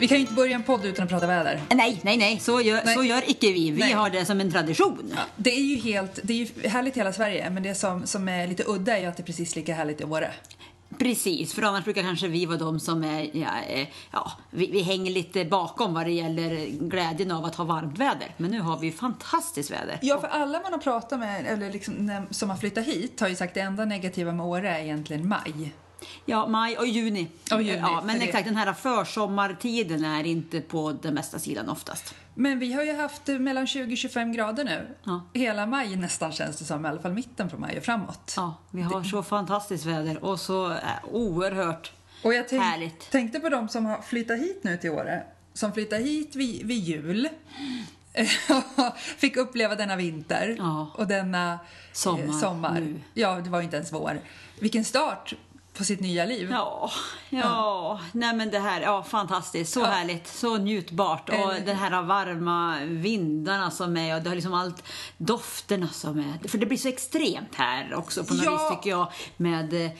vi kan ju inte börja en podd utan att prata väder. Nej, nej, nej, så gör, Nej. Så gör icke vi. Vi Nej. har det som en tradition. Det är ju helt, det är ju härligt i hela Sverige, men det som, som är lite udda är ju att det är precis lika härligt i Åre. Precis, för annars brukar kanske vi vara de som är, ja, ja vi, vi hänger lite bakom vad det gäller glädjen av att ha varmt väder. Men nu har vi fantastiskt väder. Ja, för alla man har pratat med, eller liksom, som har flyttat hit, har ju sagt det enda negativa med Åre är egentligen maj. Ja, maj och juni. Och juni, ja, men för det- exakt, den här försommartiden är inte på den bästa sidan oftast. Men vi har ju haft eh, mellan 20-25 grader nu. Ja. Hela maj nästan känns det som, i alla fall mitten på maj och framåt. Ja, vi har så fantastiskt väder och så eh, oerhört Och jag tänk, Härligt. tänkte på de som har flyttat hit nu till Åre. Som flyttade hit vid, vid jul. Fick uppleva denna vinter Ja. och denna Sommar eh, sommar. nu. Ja, det var ju inte ens vår. Vilken start på sitt nya liv. Ja, ja. Nej men det här, ja fantastiskt. Så Ja. härligt, så njutbart. Och den här varma vindarna som är och det har liksom allt dofterna som är. För det blir så extremt här också på något Ja. vis tycker jag med eh,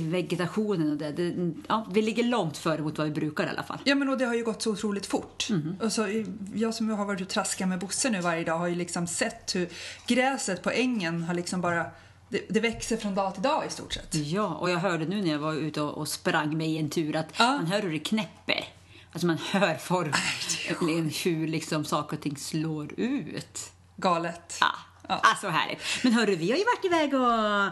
vegetationen och det. det ja, vi ligger långt före mot vad vi brukar i alla fall. Ja men och det har ju gått så otroligt fort. Mhm. Och så, jag som har varit och traskat med Bosse nu varje dag har ju liksom sett hur gräset på ängen har liksom bara, det, det växer från dag till dag i stort sett. Ja, och jag hörde nu när jag var ute och, och sprang mig i en tur att Ja. man hör hur det knäpper. Alltså man hör form, hur liksom saker och ting slår ut. Galet. Ja, Ja. ja. så härligt. Men hörru, vi har ju varit iväg och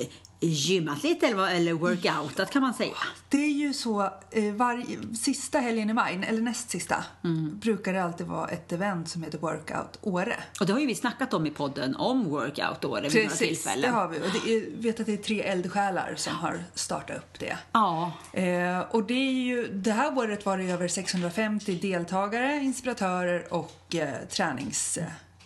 eh, gymmat lite eller, workoutat kan man säga. Det är ju så, eh, varje, sista helgen i maj, eller näst sista, Mm. brukar det alltid vara ett event som heter Workout Åre. Och det har ju vi snackat om i podden, om workout år vid några Precis, det tillfällen. har vi. Och det är, vet att det är tre eldsjälar som har startat upp det. Ja, Eh, och det är ju, det här året var det över 650 deltagare, inspiratörer och eh,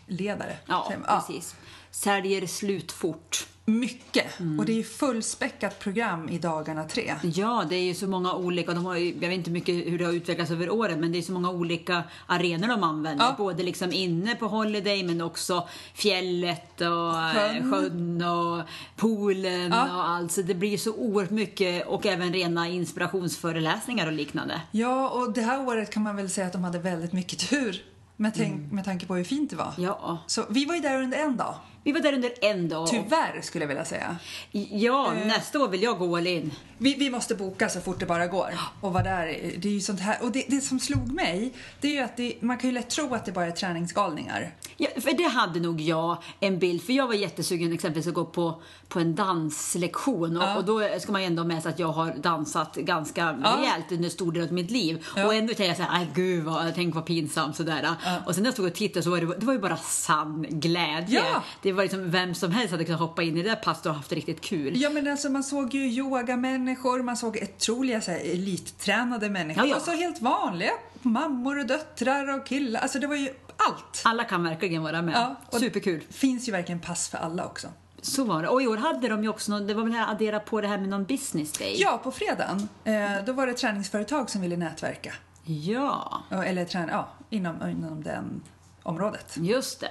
träningsledare. ja, Så, precis. Säljer slut fort. Mycket. Mm. Och det är ju fullspäckat program i dagarna tre. Ja, det är ju så många olika, de har ju, jag vet inte mycket hur det har utvecklats över åren, men det är så många olika arenor de använder. Ja. Både liksom inne på Holiday men också fjället och Sjön. sjön, sjön och poolen Ja. och allt. Så det blir så oerhört mycket och även rena inspirationsföreläsningar och liknande. Ja, och det här året kan man väl säga att de hade väldigt mycket tur. Med, tänk, med tanke på hur fint det var. Mm. Ja, Så vi var ju där under en dag. vi var där under en dag. Tyvärr skulle jag vilja säga. Ja, Eh. nästa år vill jag gå all in. Vi, vi måste boka så fort det bara går och vara där. Det är ju sånt här. Och det, det som slog mig, det är ju att det, man kan ju lätt tro att det bara är träningsgalningar. Ja, för det hade nog jag en bild, för jag var jättesugen exempelvis att gå på, på en danslektion och, Ja. och då ska man ju ändå med sig att jag har dansat ganska Ja. rejält under stor del av mitt liv. Ja. Och ändå tänkte jag såhär, gud vad, tänk vad pinsamt sådär. Och sen när jag stod och tittade så var det, det var ju bara sann glädje. Det var liksom vem som helst hade kunnat hoppa in i det där passet och haft riktigt kul. Ja men alltså man såg ju yogamänniskor, man såg otroliga så här, elittränade människor och så helt vanliga mammor och döttrar och killar. Alltså det var ju allt. Alla kan verkligen vara med. Ja, och- Superkul. finns ju verkligen pass för alla också. Så var det. Och i år hade de ju också någon, det var väl här addera på det här med någon business day. Ja, på fredagen eh, då var det träningsföretag som ville nätverka. Ja, Ja, Eller träna, ja, inom, inom den området. just det.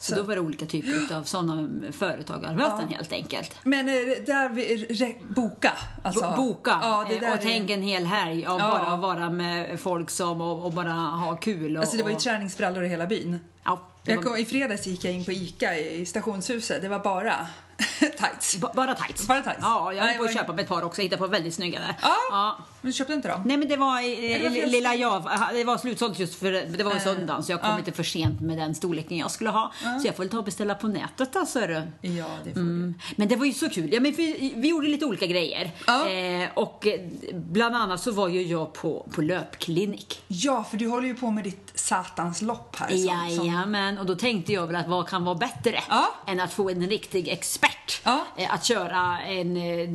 Så, Så- då var det olika typer av sådana företagarmöten helt enkelt. Men eh, där vi, re, boka. Alltså, Bo- Boka Ja, eh, och är- tänk en hel helg av Ja. bara vara med folk som och, och bara ha kul. Och, Alltså det var ju och, träningsbrallor i hela byn. ja, det Jag var, kom, I fredags gick jag in på ICA i stationshuset. Det var bara tights. ba- bara tights. Bara tights. Ja, jag höll på att köpa ett par också. Jag hittade på väldigt snygga där. Ja. Men du köpte inte dem? Nej men det var, i- var i- lilla jag, det var slutsålt just för det var i söndagen så jag kom ja. lite för sent med den storleken jag skulle ha. Så jag får väl ta och beställa på nätet alltså. du. Ja, det får Mm. Men det var ju så kul. Ja, men vi, vi gjorde lite olika grejer. Ja. Eh, och eh, bland annat så var ju jag på, på löpklinik. Ja, för du håller ju på med ditt satans lopp här. som- som- Jajamän, och då tänkte jag väl att vad kan vara bättre Ja. än att få en riktig expert Ja. eh, att köra en eh,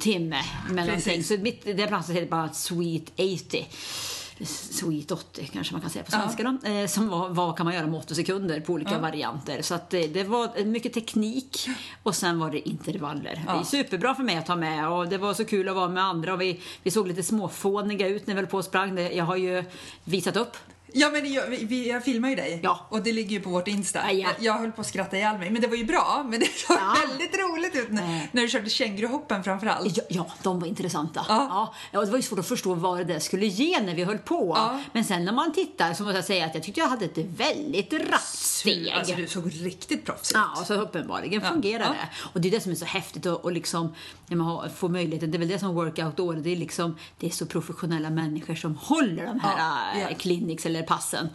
timme med någonting. Precis. Så mitt, det platsen heter bara Sweet 80. Sweet 80 kanske man kan säga på svenska då, eh, som var vad kan man göra med 80 sekunder på olika varianter. Så att det, det var mycket teknik och sen var det intervaller. Det är superbra för mig att ta med och det var så kul att vara med andra och vi, vi såg lite småfåniga ut när vi höll på och sprang. Jag har ju visat upp Ja, men jag, vi- jag filmar ju dig. Ja. Och det ligger ju på vårt Insta. Ja, ja. Jag, höll på att skratta ihjäl mig. Men det var ju bra. Men det såg väldigt roligt ut när, Nej. när du körde känguruhoppen framförallt. Ja, ja, de var intressanta. Ja. Ja. Det var ju svårt att förstå vad det där skulle ge när vi höll på. Men sen när man tittar så måste jag säga att jag tyckte jag hade ett väldigt rappt steg. Alltså, du såg riktigt proffsig ut. Ja, så uppenbarligen fungerar Ja. det. Och det är det som är så häftigt och, och liksom, när man har, får möjligheten, det är väl det som workout då, det är liksom, det är så professionella människor som håller de här Ja, clinics eller passen.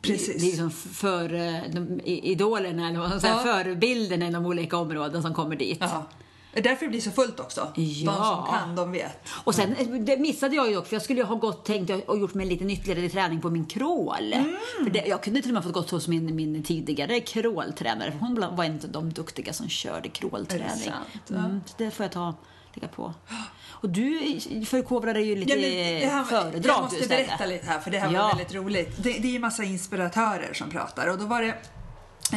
Precis. Det, det liksom för eh, de, idolerna, eller vad man säga, Ja. förebilderna inom olika områden som kommer dit. Ja. Det är därför det blir så fullt också. De Ja. som kan, de vet. Och sen eh, det missade jag ju dock, för jag skulle ju ha gått tänkt och gjort mig lite ytterligare träning på min crawl. Mm. För det, jag kunde till och med fått gått hos min, min tidigare crawltränare. för Hon var en av de duktiga som körde det crawlträning. sant? Mm, det får jag ta, lägga på. Och du förkovrar dig ju lite Ja, här- föredrag jag måste berätta lite här för det här Ja. var väldigt roligt. Det, det är ju massa inspiratörer som pratar och då var det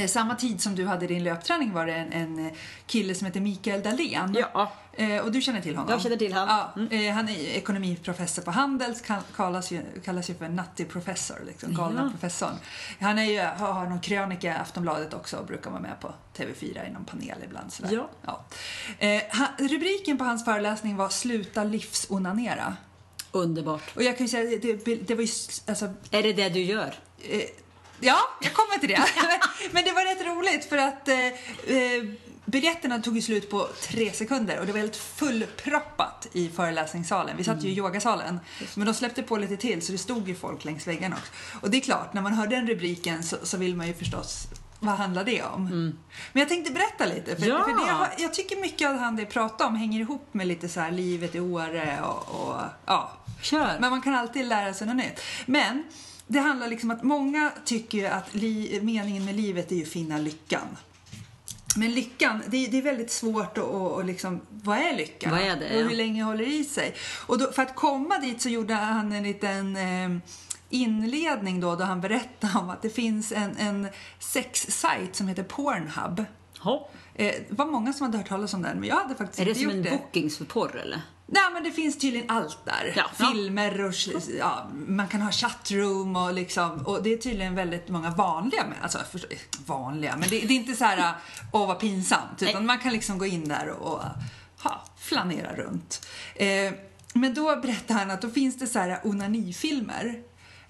samma tid som du hade din löpträning var det en, en kille som heter Mikael Dahlén. Ja. Eh, och du känner till honom? Jag känner till han. Ja, eh, han är ekonomiprofessor på Handels, kall- kallas ju, kallas ju för Natti-professor, liksom, galna Ja. professorn. Han är ju, har, har någon krönika i Aftonbladet också och brukar vara med på TV4 i någon panel ibland. Sådär. Ja. Eh, han, rubriken på hans föreläsning var Sluta livsonanera. Underbart. Och jag kan ju säga, det, det, var ju, alltså, Är det det du gör? Ja, jag kommer till det. Men det var rätt roligt för att eh, eh, biljetterna tog ju slut på tre sekunder och det var helt fullproppat i föreläsningssalen. Vi satt ju i yogasalen, men de släppte på lite till så det stod ju folk längs väggarna också. Och det är klart, när man hör den rubriken så, så vill man ju förstås vad handlar det om? Men jag tänkte berätta lite, för, Ja. för det har, jag tycker mycket av han det pratar om hänger ihop med lite så här livet i Åre och, och ja, Kör. men man kan alltid lära sig något nytt. Men det handlar liksom att många tycker att li- meningen med livet är ju att finna lyckan. Men lyckan, det är, det är väldigt svårt att, liksom, vad är lyckan? Vad är det, Och hur länge håller det i sig? Och då, för att komma dit så gjorde han en liten eh, inledning då, då han berättade om att det finns en, en sexsajt som heter Pornhub. Ja. Eh, det var många som hade hört talas om den, men jag hade faktiskt Är det inte som gjort en det. bookings för porr eller? Nej men det finns tydligen allt där. Ja. Filmer och ja, man kan ha chatroom och liksom och det är tydligen väldigt många vanliga med, alltså förstå- vanliga, men det, det är inte så här åh vad pinsamt utan man kan liksom gå in där och ha, flanera runt. Eh, men då berättar han att då finns det så här onanifilmer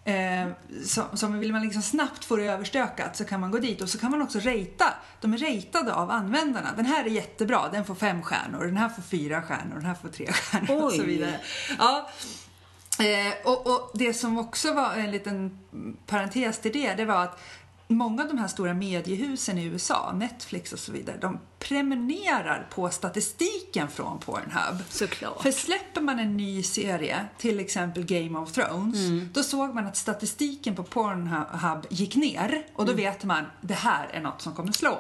Eh, som, som vill man liksom snabbt få det överstökat så kan man gå dit och så kan man också ratea. De är ratade av användarna. Den här är jättebra, den får fem stjärnor, den här får fyra stjärnor, den här får tre stjärnor och så Oj. vidare. Ja. Eh, och, och det som också var en liten parentes till det, det var att många av de här stora mediehusen i USA, Netflix och så vidare, de prenumererar på statistiken från Pornhub. Såklart. För släpper man en ny serie, till exempel Game of Thrones, Mm. då såg man att statistiken på Pornhub gick ner och Mm. då vet man det här är något som kommer slå.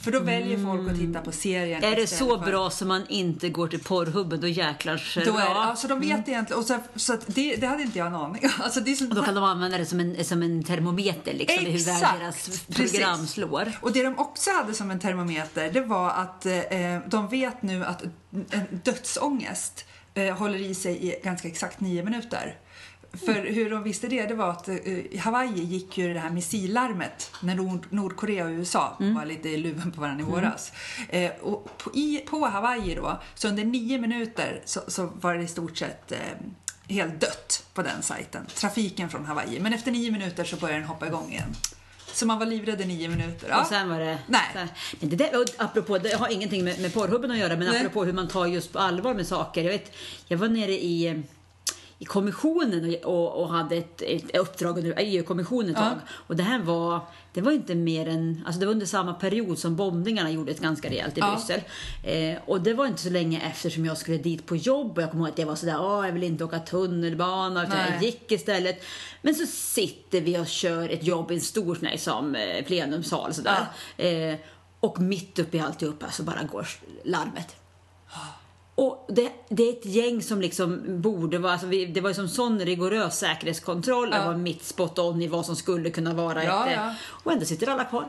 För då väljer folk att titta på serien Är det så för- bra som man inte går till porrhubben, då jäklar Då är, bra. alltså de vet egentligen, och så, så det, det hade inte jag en aning. Alltså det är så, Och då kan de använda det som en, som en termometer liksom, i hur väl Exakt, deras precis. program slår. Och det de också hade som en termometer, det var att eh, de vet nu att en dödsångest eh, håller i sig i ganska exakt nio minuter. För hur de visste det, det var att eh, i Hawaii gick ju det här missillarmet när Nord- Nordkorea och USA var lite i luven på varandra i våras. Eh, och på, i, på Hawaii då, så under nio minuter så, så var det i stort sett eh, helt dött på den sajten. Trafiken från Hawaii. Men efter nio minuter så började den hoppa igång igen. Så man var livrädd i nio minuter. Ja. Och sen var det... Nej. här. Men det, där, apropå, det har ingenting med, med porrhubben att göra, men Nej. apropå hur man tar just på allvar med saker. Jag, vet, jag var nere i, i kommissionen och, och, hade ett, ett uppdrag under EU-kommissionen ett Ja. tag. Och det här var, det var inte mer än, alltså det var under samma period som bombningarna gjordes ganska rejält i Ja. Bryssel. Eh, och det var inte så länge efter som jag skulle dit på jobb och jag kommer ihåg att jag var sådär, åh jag vill inte åka tunnelbana, utan jag gick istället. Men så sitter vi och kör ett jobb i en stor sån här, som eh, plenumsal sådär. Eh, och mitt uppe i alltihopa så bara går larmet. Och det, det är ett gäng som liksom borde vara, alltså vi, det var ju som sån rigorös säkerhetskontroll, det var mitt spot on i vad som skulle kunna vara Ja, ett... eh, ja. Och ändå sitter alla kvar.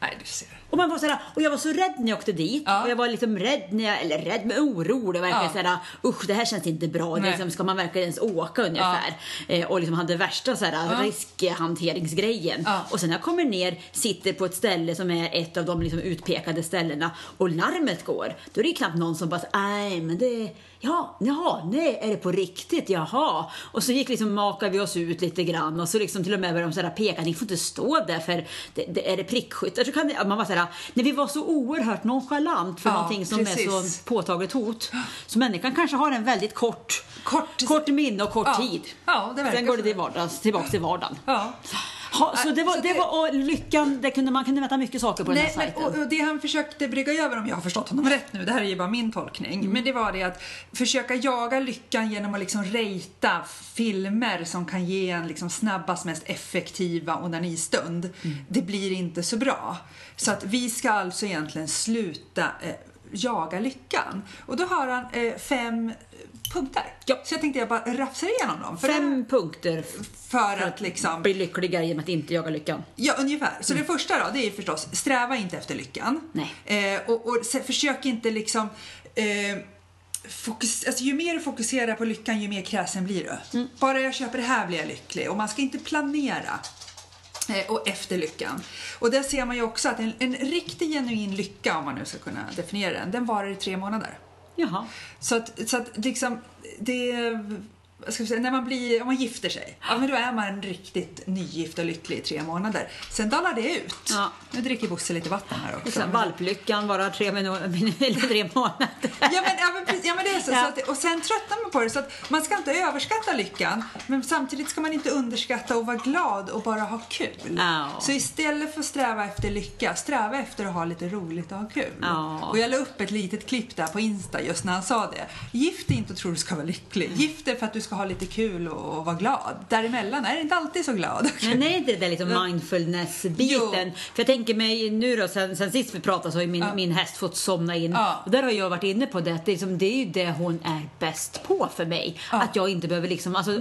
Nej, du ser. Och, man var såhär, och jag var så rädd när jag åkte dit. Ja. Och jag var liksom rädd, när jag, eller rädd med oro. Det var verkligen Ja. såhär, usch det här känns inte bra. Det liksom, ska man verkligen ens åka ungefär? Eh, och liksom hade värsta såhär, Ja. riskhanteringsgrejen. Ja. Och sen när jag kommer ner, sitter på ett ställe som är ett av de liksom utpekade ställena och larmet går. Då är det knappt någon som bara, nej men det Ja, jaha, nej, är det på riktigt? Jaha. Och så gick liksom, makade vi oss ut lite grann och så liksom till och med började de sådär peka, ni får inte stå där för det, det, är det prickskyttar så kan det, man var sådär, när vi var så oerhört nonchalant för Ja, någonting som är precis. så påtagligt hot. Så människan kanske har en väldigt kort, Kort- kort minne och kort Ja. tid. Ja, Sen går det till vardags, tillbaka till vardagen. Ja. Ha, så det var, Så det det- var lyckan, det kunde, man kunde vänta mycket saker på den Nej, här men, sajten. och, och det han försökte brygga över, om jag har förstått honom rätt nu, det här är ju bara min tolkning, Mm. men det var det att försöka jaga lyckan genom att liksom rejta filmer som kan ge en liksom snabbast, mest effektiva onanistund. Mm. Det blir inte så bra. Så att vi ska alltså egentligen sluta eh, jaga lyckan. Och då har han eh, fem punkter. Ja. Så jag tänkte jag bara rafsar igenom dem. För, Fem punkter för att liksom bli lyckliga genom att inte jaga lyckan. Ja, ungefär. Så det första då, det är förstås, sträva inte efter lyckan. Nej. Eh, och och försök inte liksom... Eh, fokus, alltså, ju mer du fokuserar på lyckan, ju mer kräsen blir du. Bara jag köper det här blir jag lycklig. Och man ska inte planera. eh, Och efter lyckan. Och där ser man ju också att en, en riktig genuin lycka, om man nu ska kunna definiera den, den varar i tre månader. Jaha. Så att, så att liksom, det... Ska vi säga, när man, blir, om man gifter sig, ja, men då är man riktigt nygift och lycklig i tre månader. Sen dalar det ut. Ja. Nu dricker Bosse lite vatten här Och också. sen valplyckan bara tre, tre månader. Ja men, ja, men, precis, ja, men det är så. Ja. så att, och sen tröttnar man på det. Så att man ska inte överskatta lyckan, men samtidigt ska man inte underskatta att vara glad och bara ha kul. Ja. Så istället för att sträva efter lycka, sträva efter att ha lite roligt och ha kul. Ja. Och jag la upp ett litet klipp där på Insta just när han sa det. Gift dig inte och tro du ska vara lycklig. Gift dig för att du ska ha lite kul och, och vara glad. Däremellan är det inte alltid så glad. Men är inte det där liksom mindfulness-biten? För jag tänker mig nu då, sen, sen sist vi pratade så har ju min, min häst fått somna in. Ja. Och där har jag varit inne på det, att det, är liksom, det är ju det hon är bäst på för mig. Ja. Att jag inte behöver liksom, alltså,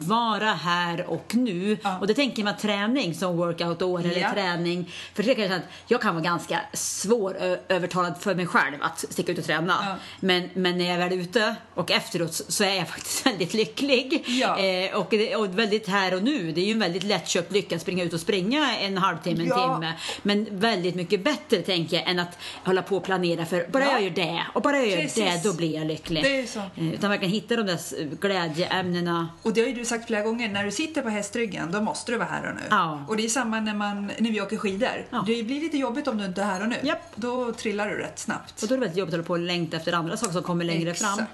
vara här och nu. Ja. Och det tänker man träning som workout-år eller Ja. träning. För det kan jag att jag kan vara ganska svår ö- övertalad för mig själv att sticka ut och träna. Ja. Men, men när jag är väl ute och efteråt så är jag faktiskt väldigt lycklig. Ja. Eh, och, och väldigt här och nu. Det är ju en väldigt lättköpt lycka att springa ut och springa en halvtimme, en Ja. timme. Men väldigt mycket bättre tänker jag än att hålla på och planera för bara Ja. jag gör det och bara jag gör Precis. det, då blir jag lycklig. Det är så. Eh, utan verkligen hitta de där glädjeämnena. Och det har ju du sagt flera gånger, när du sitter på hästryggen då måste du vara här och nu. Ja. Och det är samma när, man, när vi åker skidor. Ja. Det blir lite jobbigt om du inte är här och nu. Japp. Då trillar du rätt snabbt. Och då är det väldigt jobbigt att hålla på och längta efter andra saker som kommer längre Exakt. fram.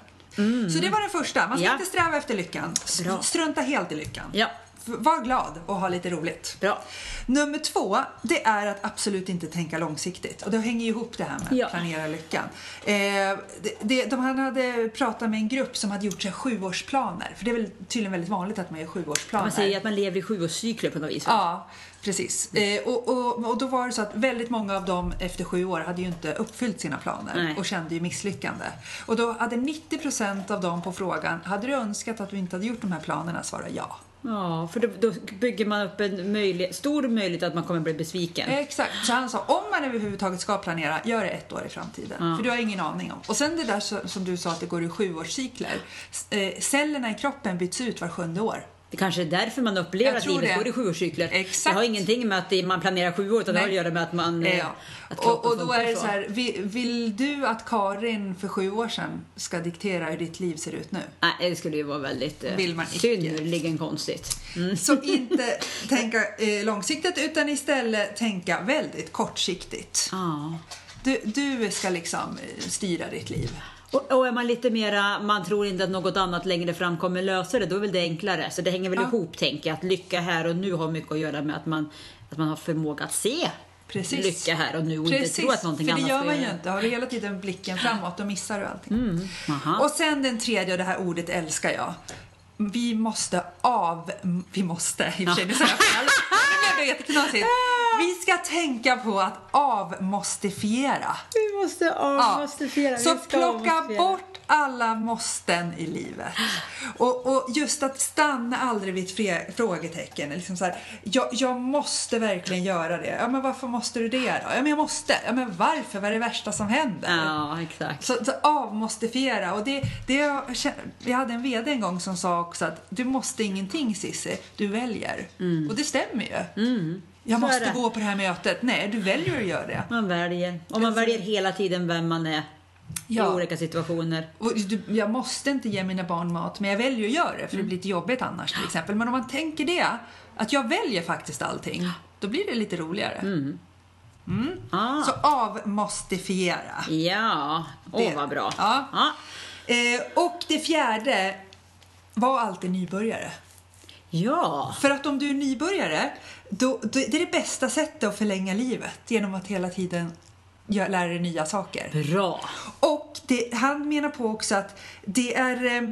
Så det var den första. Man ska Ja. inte sträva efter lyckan. Bra. Strunta helt i lyckan. Ja. Var glad och ha lite roligt. Bra. Nummer två, det är att absolut inte tänka långsiktigt. Och det hänger ju ihop det här med Ja. planera lyckan. Eh, det, det, de hade pratat med en grupp som hade gjort sig sjuårsplaner. För det är väl tydligen väldigt vanligt att man gör sjuårsplaner. Man säger att man lever i sjuårscykler på något vis. Ja, precis. Eh, och, och, och då var det så att väldigt många av dem efter sju år hade ju inte uppfyllt sina planer Nej. och kände ju misslyckande. Och då hade 90% av dem på frågan, hade du önskat att du inte hade gjort de här planerna? Svara ja. Ja, för då, då bygger man upp en möjlighet, stor möjlighet att man kommer bli besviken. Exakt. Så han sa, om man överhuvudtaget ska planera, gör det ett år i framtiden. För du har ingen aning om. Och sen det där som du sa att det går i sjuårscykler. Eh, cellerna i kroppen byts ut var sjunde år. Det kanske är därför man upplever Jag att livet det. går i sjuårscykler. Exakt. Det har ingenting med att det- man planerar sju år utan det Nej. har att göra med att man... eh, Ja. Att Och, och då är det så här, vill, du att Karin för sju år sedan ska diktera hur ditt liv ser ut nu? Nej, det skulle ju vara väldigt eh, Vill man icke. synnerligen konstigt. Mm. Så inte tänka eh, långsiktigt utan istället tänka väldigt kortsiktigt. Ja. Du, du ska liksom eh, styra ditt liv. Och, och är man lite mera, man tror inte att något annat längre fram kommer lösa det, då är väl det enklare. Så det hänger väl Ja. ihop, tänker jag. Att lycka här och nu har mycket att göra med att man, att man har förmåga att se Precis. lycka här och nu och inte tro att någonting för det annat gör man ju inte. Har du hela tiden blicken framåt, då missar du allting. Mm. Och sen den tredje, och det här ordet älskar jag. Vi måste av... Vi måste, i och för sig, nu säger jag fel. Nu blev det jätteknasigt. Vi ska tänka på att avmåstifiera. Vi måste avmåstifiera. Så plocka bort alla måsten i livet. Och, och just att stanna aldrig vid ett frågetecken. Liksom så här, jag, jag måste verkligen göra det. Ja, men varför måste du det då? Ja, men jag måste. Ja, men varför? Vad är det värsta som händer? Ja, exakt. Så, så avmåstifiera. Och det, det jag, känner- jag hade en VD en gång som sa också att du måste ingenting Cissi, du väljer. Och det stämmer ju. Mm. Är måste det. gå på det här mötet. Nej, du väljer att göra det. Man väljer. Och man väljer hela tiden vem man är Ja. i olika situationer. Och jag måste inte ge mina barn mat, men jag väljer att göra det för det blir lite jobbigt annars till exempel. Men om man tänker det, att jag väljer faktiskt allting, då blir det lite roligare. Ah. Så avmåstifiera. Ja, åh Det- vad bra. Ja. Ja. Eh, och det fjärde, var alltid nybörjare. ja. För att om du är nybörjare, då, då, det är det bästa sättet att förlänga livet genom att hela tiden gö- lära dig nya saker. Bra. Och det, han menar på också att det är... eh,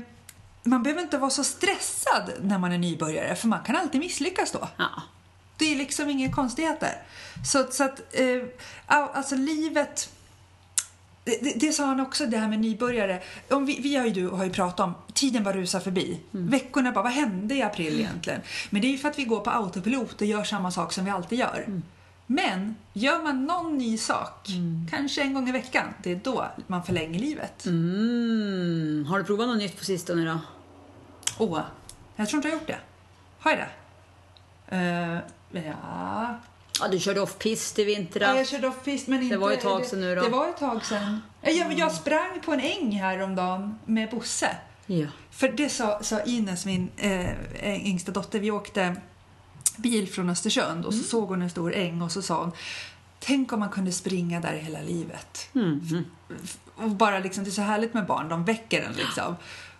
Man behöver inte vara så stressad när man är nybörjare, för man kan alltid misslyckas då. Ja. Det är liksom inga konstigheter. Så, så att, eh, all- alltså livet... Det, det, det sa han också, det här med nybörjare. Om vi, vi har ju, du har ju pratat om, tiden bara rusar förbi. Veckorna bara, vad hände i april egentligen? Men det är ju för att vi går på autopilot och gör samma sak som vi alltid gör. Men gör man någon ny sak, kanske en gång i veckan, det är då man förlänger livet. Mm. Har du provat något nytt på sistone då? Åh, jag tror inte jag har gjort det. Har jag det? Eh, ja... Ja, du körde off-pist i Ja, vintras. jag körde off-pist men inte... var ju ett tag sedan nu då. Det var ett tag sedan. Jag, jag sprang på en äng häromdagen med Bosse. Ja. För det sa, sa Ines, min eh, yngsta dotter, vi åkte bil från Östersund och så såg hon en stor äng och så sa hon Tänk om man kunde springa där hela livet. Och bara liksom, det är så härligt med barn, de väcker en liksom.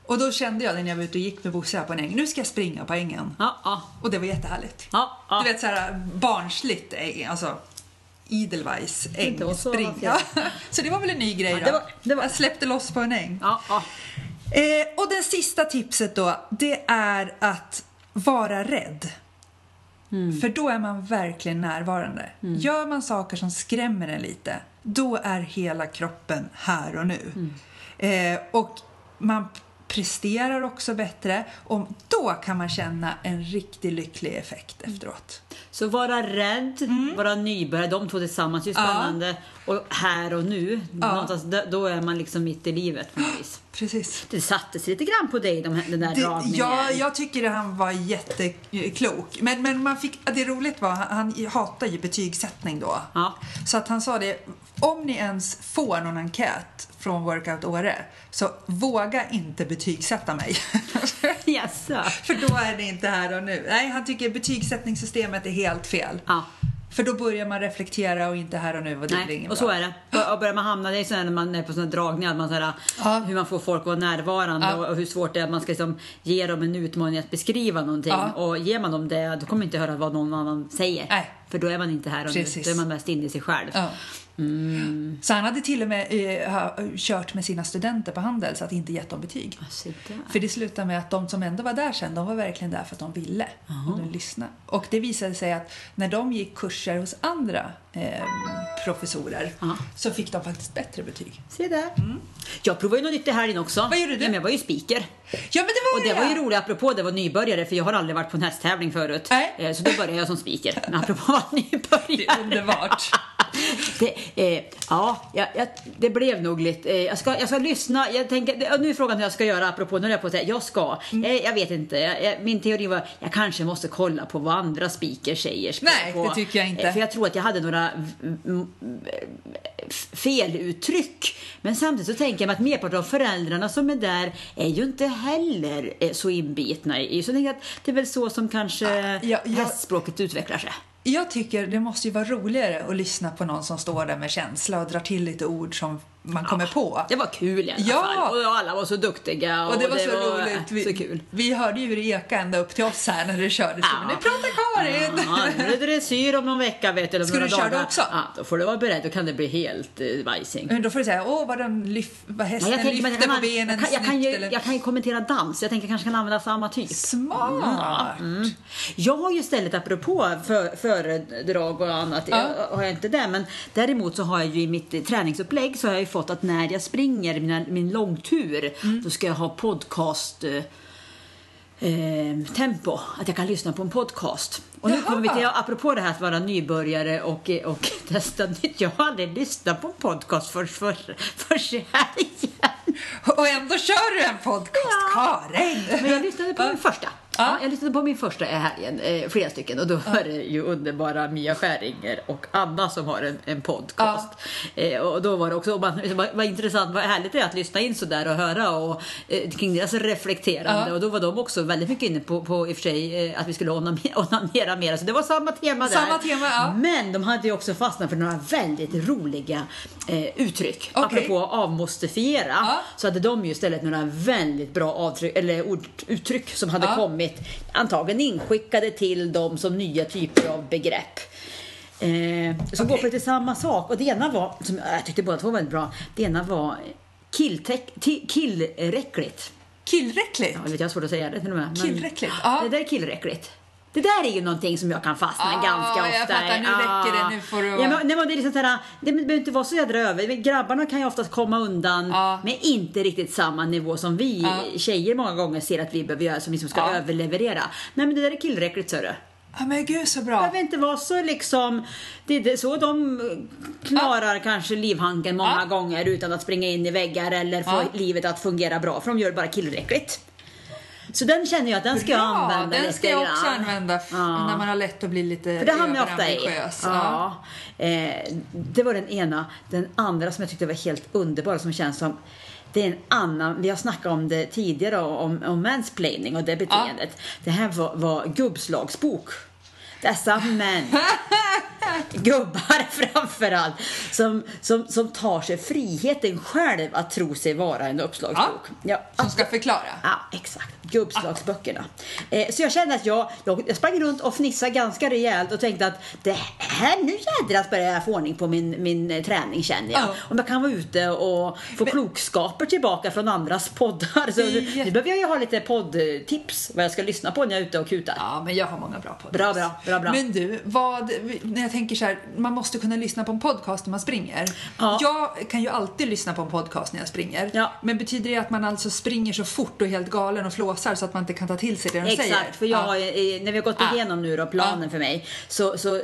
Och då kände jag när jag var ute och gick med Bosse här på en äng, nu ska jag springa på ängen. Ja, ja. Och det var jättehärligt. Ja, ja. Du vet så här barnsligt äng, alltså Edelweiss så, ängspring. vad Ja. Så det var väl en ny grej då. det var- det var- Jag släppte loss på en äng. Eh, och det sista tipset då, det är att vara rädd. För då är man verkligen närvarande. Gör man saker som skrämmer en lite, då är hela kroppen här och nu. Eh, och man presterar också bättre och då kan man känna en riktigt lycklig effekt efteråt. Så vara rädd, vara nybörjare, de två tillsammans är ju Mm. Ja. spännande. Och här och nu, där- då är man liksom mitt i livet på något vis. Precis. Det satte sig lite grann på dig, de här, den där Det, dragningen. ja, jag tycker att han var jätteklok. Men, men man fick, det roligt var, han, han hatar ju betygssättning då. Ja. Så att han sa det, om ni ens får någon enkät från Workout Åre så våga inte betygsätta mig. Jaså? För då är det inte här och nu. Nej, han tycker betygssättningssystemet är helt fel. Ja. För då börjar man reflektera och inte här och nu och det blir Nej, inget och så bra. är det. Och börjar man hamna, det är så här när man är på sådana dragningar, man så här, Ja. hur man får folk att vara närvarande Ja. och, hur svårt det är att man ska liksom ge dem en utmaning att beskriva någonting. Ja. Och ger man dem det, då kommer man inte höra vad någon annan säger. Nej. För då är man inte här och nu, Precis. då är man mest inne i sig själv. Ja. Så han hade till och med eh, kört med sina studenter på Handels att inte gett dem betyg. Där. För det slutade med att de som ändå var där sen, de var verkligen där för att de ville. Och de lyssnade. Och det visade sig att när de gick kurser hos andra eh, professorer Ja. så fick de faktiskt bättre betyg. Se där. Jag provade ju något nytt i helgen också. Mm. Vad gjorde du? Men jag var ju speaker. Ja men det var Och det var ju roligt apropå det var nybörjare för jag har aldrig varit på en hästtävling förut. Nej. Eh, Så då började jag som speaker. Men apropå att vara nybörjare. Det är underbart. Det, eh, ja, jag, jag, det blev nog lite... Eh, jag, ska, jag ska lyssna. Jag tänker, nu är frågan hur jag ska göra apropå, nu är jag på att säga, jag ska. Mm. Eh, jag vet inte. Jag, jag, min teori var, jag kanske måste kolla på vad andra speakers säger. Nej, på, det tycker jag inte. Eh, för jag tror att jag hade några feluttryck. Men samtidigt så tänker jag mig att merparten av föräldrarna som är där är ju inte heller eh, så inbitna i. Så jag att det är väl så som kanske ja, ja. hästspråket utvecklar sig. Jag tycker det måste ju vara roligare att lyssna på någon som står där med känsla och drar till lite ord som man kommer på. Det var kul i alla Ja. fall. Och alla var så duktiga. Och, Och det var så äh, roligt. Vi, Så kul. vi hörde ju hur det ekade ända upp till oss här när det kördes. Ja. Nu pratar Karin! Ja, nu är det dressyr om någon vecka vet du, Ska du köra dagar. då också? Ja, då får du vara beredd. Då kan det bli helt eh, vajsing. Men då får du säga, åh vad, den lyf, vad hästen Ja, jag, tänker, jag, på benen jag, kan, jag, kan ju, eller... jag kan ju kommentera dans. Jag tänker kanske kan använda samma typ. Smart! Mm. Jag har ju istället, apropå för, föredrag och annat, Ja. jag, har jag inte det, men däremot så har jag ju i mitt träningsupplägg så har jag ju fått att när jag springer mina, min långtur, Mm. då ska jag ha podcast eh, eh, tempo, att jag kan lyssna på en podcast. Och nu Jaha. kommer vi till, apropå det här att vara nybörjare och, och testa nytt, jag har aldrig lyssnat på en podcast för, för, för så här igen. Och ändå kör du en podcast, Karin! Men jag lyssnade på min första. Ja. Ja, jag lyssnade på min första i helgen, eh, flera stycken. Och då var det ju underbara Mia Skäringer och Anna som har en, en podcast. Eh, och då var det också, man, var, var intressant, vad härligt det är att lyssna in sådär och höra och, eh, kring deras reflekterande. Ja. Och då var de också väldigt mycket inne på, på i och för sig, eh, att vi skulle onanera, onanera mer. Så det var samma tema där. Samma tema, ja. Men de hade ju också fastnat för några väldigt roliga eh, uttryck. Okej. Apropå avmostifiera Ja. så hade de ju istället några väldigt bra avtryck, eller ord, uttryck som hade Ja. Kommit antagligen inskickade till dem som nya typer av begrepp. Eh, som går på lite samma sak. Och det ena var, som jag tyckte båda två var väldigt bra, det ena var killräckligt. Killräckligt? Ja, jag vet, jag har svårt att säga det till och med. Killräckligt, ja. Det där är killräckligt. Det där är ju någonting som jag kan fastna Ah, ganska jag ofta fattar. Nu räcker det. Nu får du Ja, men, nej, men det, är liksom såhär, det behöver inte vara så jädra över. Grabbarna kan ju oftast komma undan Ja. med inte riktigt samma nivå som vi Ja. tjejer många gånger ser att vi behöver göra, som liksom ska Ja. överleverera. Nej men det där är killräckligt så du. Ja men gud så Det bra. behöver inte vara så liksom, det är det- så de klarar kanske livhanken många Ja. gånger utan att springa in i väggar eller få Ja. livet att fungera bra, för de gör det bara killräckligt. Så den känner jag att den ska jag använda den ska jag också grann. använda Ja. när man har lätt att bli lite För det hamnar jag ofta i. Ja. Ja. Eh, det var den ena. Den andra som jag tyckte var helt underbar som känns som det är en annan, vi har snackat om det tidigare om, om mansplaining och det beteendet. Det här var, var gubbslagsbok. Dessa män, gubbar framförallt, som, som, som tar sig friheten själv att tro sig vara en uppslagsbok. Ja. Som ska förklara. Ja, exakt. Gubbslagsböckerna. Eh, så jag kände att jag, jag, jag sprang runt och fnissade ganska rejält och tänkte att det här, nu jädras börjar jag få ordning på min, min eh, träning känner jag. Ja. Om jag kan vara ute och få klokskaper tillbaka från andras poddar. Så nu, nu behöver jag ju ha lite poddtips vad jag ska lyssna på när jag är ute och kutar. Ja, men jag har många bra poddar. Bra, bra, bra, bra. Men du, vad, när jag tänker så här, man måste kunna lyssna på en podcast när man springer. Ja. Jag kan ju alltid lyssna på en podcast när jag springer. Ja. Men betyder det att man alltså springer så fort och helt galen och flåsar så att man inte kan ta till sig det de säger? Exakt, för jag Ja. har, när vi har gått igenom nu då planen för mig så, så eh,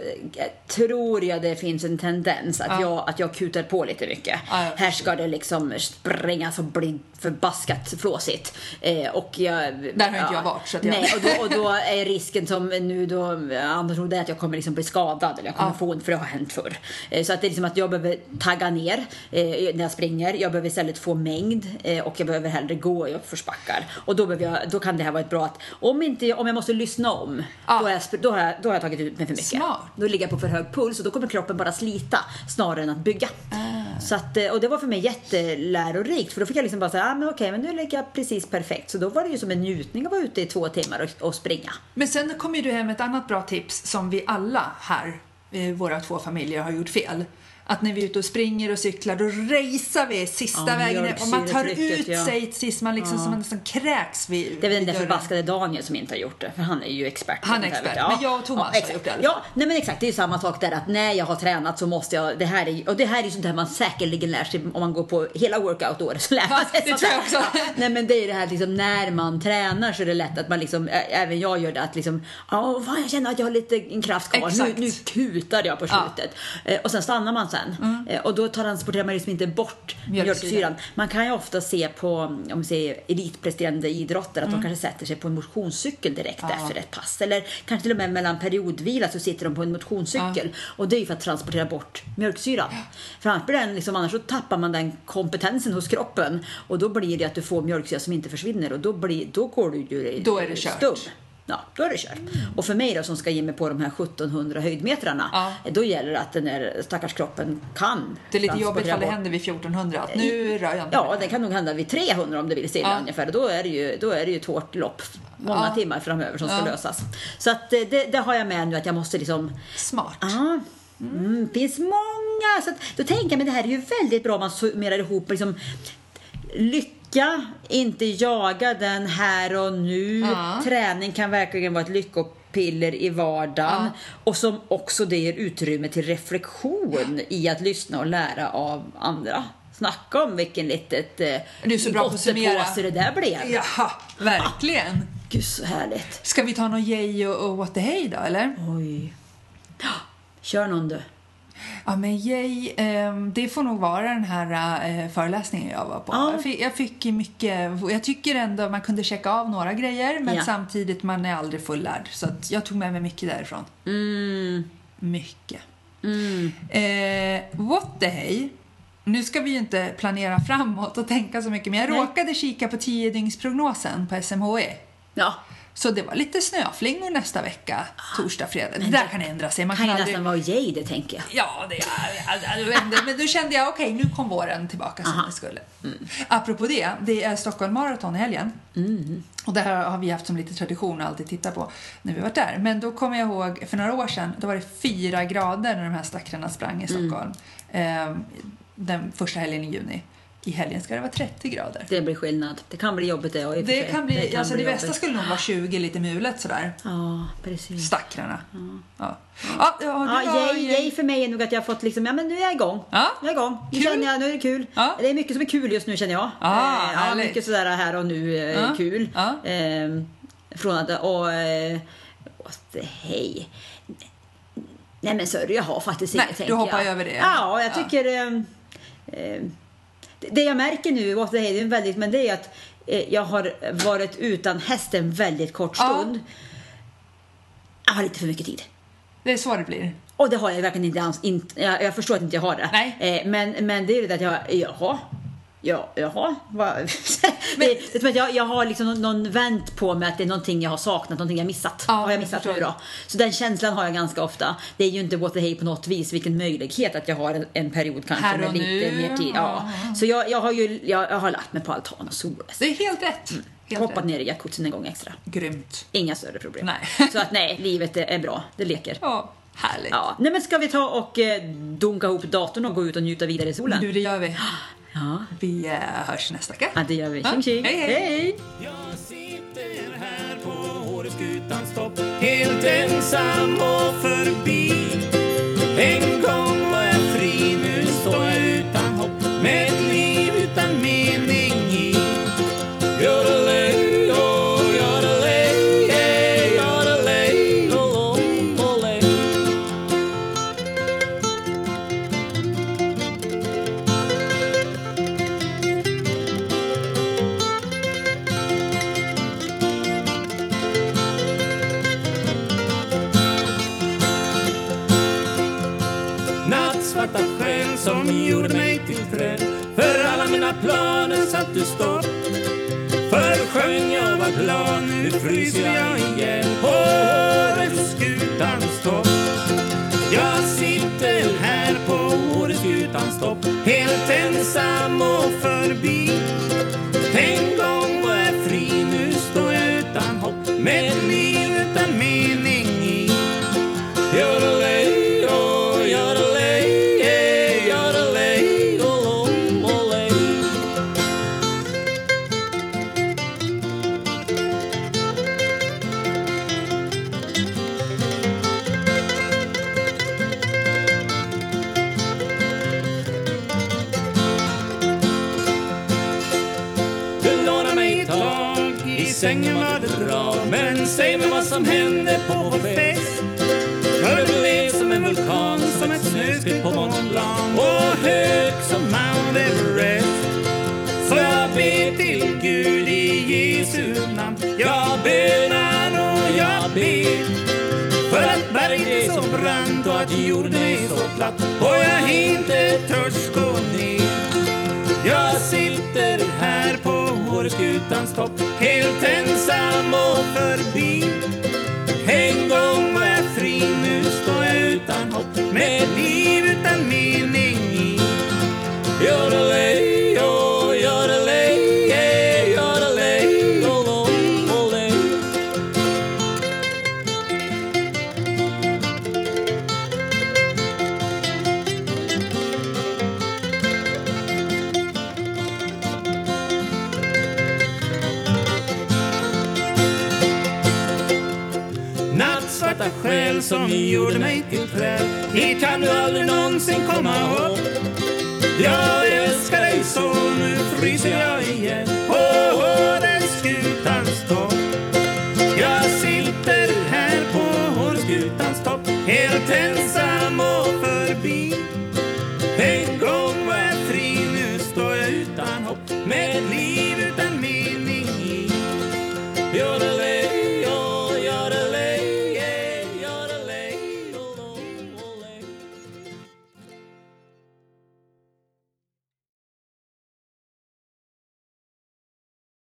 tror jag det finns en tendens att, Ja. jag, att jag kutar på lite mycket. Här ska det liksom sprängas och bli förbaskat flåsigt. Eh, och jag, Där har inte jag varit, så att jag- Nej, och då, och då är risken som nu då, Anders är att jag kommer liksom bli skadad eller jag kommer Ja. för det har hänt förr. Eh, så att det är liksom att jag behöver tagga ner eh, när jag springer. Jag behöver istället få mängd eh, och jag behöver hellre gå i uppförsbackar. Och då, behöver jag, då kan det här vara ett bra att om, inte, om jag måste lyssna om, Ja. då, har jag, då, har jag, då har jag tagit ut mig för mycket. Smart. Då ligger jag på för hög puls och då kommer kroppen bara slita snarare än att bygga. Ah. Så att, och det var för mig jättelärorikt för då fick jag liksom bara säga, ah, men okej men nu ligger jag precis perfekt. Så då var det ju som en njutning att vara ute i två timmar och, och springa. Men sen kommer du hem med ett annat bra tips som vi alla här, våra två familjer, har gjort fel. Att när vi är ute och springer och cyklar då racear vi sista Ja, vägen och man tar ut ja. sig tills man liksom som man nästan kräks vid Det är väl den där förbaskade Daniel som inte har gjort det, för han är ju expert. Han är expert, du. men jag och Thomas har exakt. gjort det alla Ja, nej men exakt, det är ju samma sak där att när jag har tränat så måste jag, det här är, och det här är ju sånt här man säkerligen lär sig om man går på hela workout-året så lär man Ja, sig det tror jag också. Ja, nej men det är det här liksom när man tränar så är det lätt att man liksom, även jag gör det att liksom, ja fan jag känner att jag har lite en kraft kvar, nu, nu kutar jag på Ja. Slutet. Eh, och sen stannar man sen. Eh, och då transporterar man liksom inte bort Mjölksyran. Man kan ju ofta se på om vi säger elitpresterande idrottare att de kanske sätter sig på en motionscykel direkt Mm. Ja. efter ett pass. Eller kanske till och med mellan periodvila så sitter de på en motionscykel. Och det är ju för att transportera bort mjölksyran. För annars, blir den liksom, annars så tappar man den kompetensen hos kroppen. Och då blir det att du får mjölksyra som inte försvinner och då, blir, då går du ju Då är det kört. stum. Ja, då är det kört. Och för mig då som ska ge mig på de här 1700 höjdmetrarna, Ja. då gäller det att den där stackars kroppen kan Det är lite jobbigt ifall det händer vid 1400. Att nu rör jag inte Ja, det kan nog hända vid 300 om det vill stilla Ja. ungefär. Då är, det ju, då är det ju ett hårt lopp, många Ja. timmar framöver som ska lösas. Så att eh, det, det har jag med nu att jag måste liksom Smart. Ja, mm, finns många. Så att, då tänker jag, men det här är ju väldigt bra om man summerar ihop liksom, lycka, inte jaga den här och nu. Ja. Träning kan verkligen vara ett lyckopiller i vardagen. Ja. Och som också det ger utrymme till reflektion i att lyssna och lära av andra. Snacka om vilken litet eh, Du är så bra på att summera. gottepåse det där blev. Jaha, verkligen. Gud så härligt. Ska vi ta någon yay och, och what the hey då, eller? Oj. Kör någon du. Ja, men yay, ehm, det får nog vara den här eh, föreläsningen jag var på. Ja. Jag, fick, jag fick mycket, jag tycker ändå man kunde checka av några grejer men Ja. samtidigt man är aldrig fullärd. Så att jag tog med mig mycket därifrån. Mm. Mycket. Mm. Eh, what the hey? Nu ska vi ju inte planera framåt och tänka så mycket men jag Nej. råkade kika på 10-dygnsprognosen på SMHI. Ja, Så det var lite snöflingor nästa vecka, torsdag, fredag. Det där kan ändra sig. Man kan ju aldrig- nästan vara yay det tänker jag. Ja, det är, men då kände jag okej, nu kom våren tillbaka som Aha. det skulle. Apropå det, det är Stockholm Marathon i helgen. Och det här har vi haft som lite tradition att alltid titta på när vi varit där. Men då kommer jag ihåg, för några år sedan, då var det fyra grader när de här stackarna sprang i Stockholm. Ehm, den första helgen i juni. I helgen ska det vara 30 grader. Det blir skillnad. Det kan bli jobbigt det. och i Det kan bli, alltså det bästa jobbigt. skulle nog vara 20 lite mulet sådär. Ja, precis. Stackarna. Ja. Ja, ja, det Ja, var- yay, yay för mig är nog att jag har fått liksom, ja men nu är jag igång. Ja. Nu är jag igång. Nu känner jag, nu är det kul. Ja. Det är mycket som är kul just nu känner jag. Ah, Eh, ja, mycket sådär här och nu eh, Ja. kul. Ja. Eh, från att, och, eh, hey. Nej men sorry, jag har faktiskt Nej, inget du hoppar jag. över det. Ja, jag Ja. tycker... Eh, det jag märker nu, är väldigt, men det är att eh, jag har varit utan hästen väldigt kort Ja. stund. Jag har lite för mycket tid. Det är så det blir. Och det har jag verkligen inte alls. Jag förstår att inte jag har det. Nej. Eh, men, men det är det att jag, jaha. Ja, jaha. Va? det, jag, jag har liksom någon, vänt på mig att det är någonting jag har saknat, någonting jag missat. Ja, har jag missat nu då? Så den känslan har jag ganska ofta. Det är ju inte what the hey på något vis, vilken möjlighet att jag har en, en period kanske Här med och lite nu. mer tid. Ja. Så jag, jag har ju jag, jag har lagt mig på altan och solat. Det är helt rätt. Helt Hoppat rätt. ner i jacuzzin en gång extra. Grymt. Inga större problem. Nej. Så att nej, livet är, är bra. Det leker. Ja, härligt. Ja, nej men ska vi ta och eh, dunka ihop datorn och gå ut och njuta vidare i solen? Du, det gör vi. Ja, Vi eh, hörs nästa vecka. ja det gör vi. Tjing tjing! hej, hej. Jag sitter här på Åreskutans topp Helt ensam och förbi Helt ensam och förbi. Sängen var det bra Men säg mig vad som hände på vår fest. Hör du blev som en vulkan, som ett snöskred på Mont Blanc Och hög som Mount Everest. Så jag ber till Gud i Jesu namn. Jag bönar och jag ber. För att berget är så brant och att jorden är så platt. Och jag inte törs gå ner. Jag sitter här på Åreskutans topp helt ensam och förbi. En gång var jag fri, nu står jag utan hopp med ett liv utan min som gjorde mig till träd. Hit kan du aldrig någonsin komma ihåg. Jag älskar dig så, nu fryser jag igen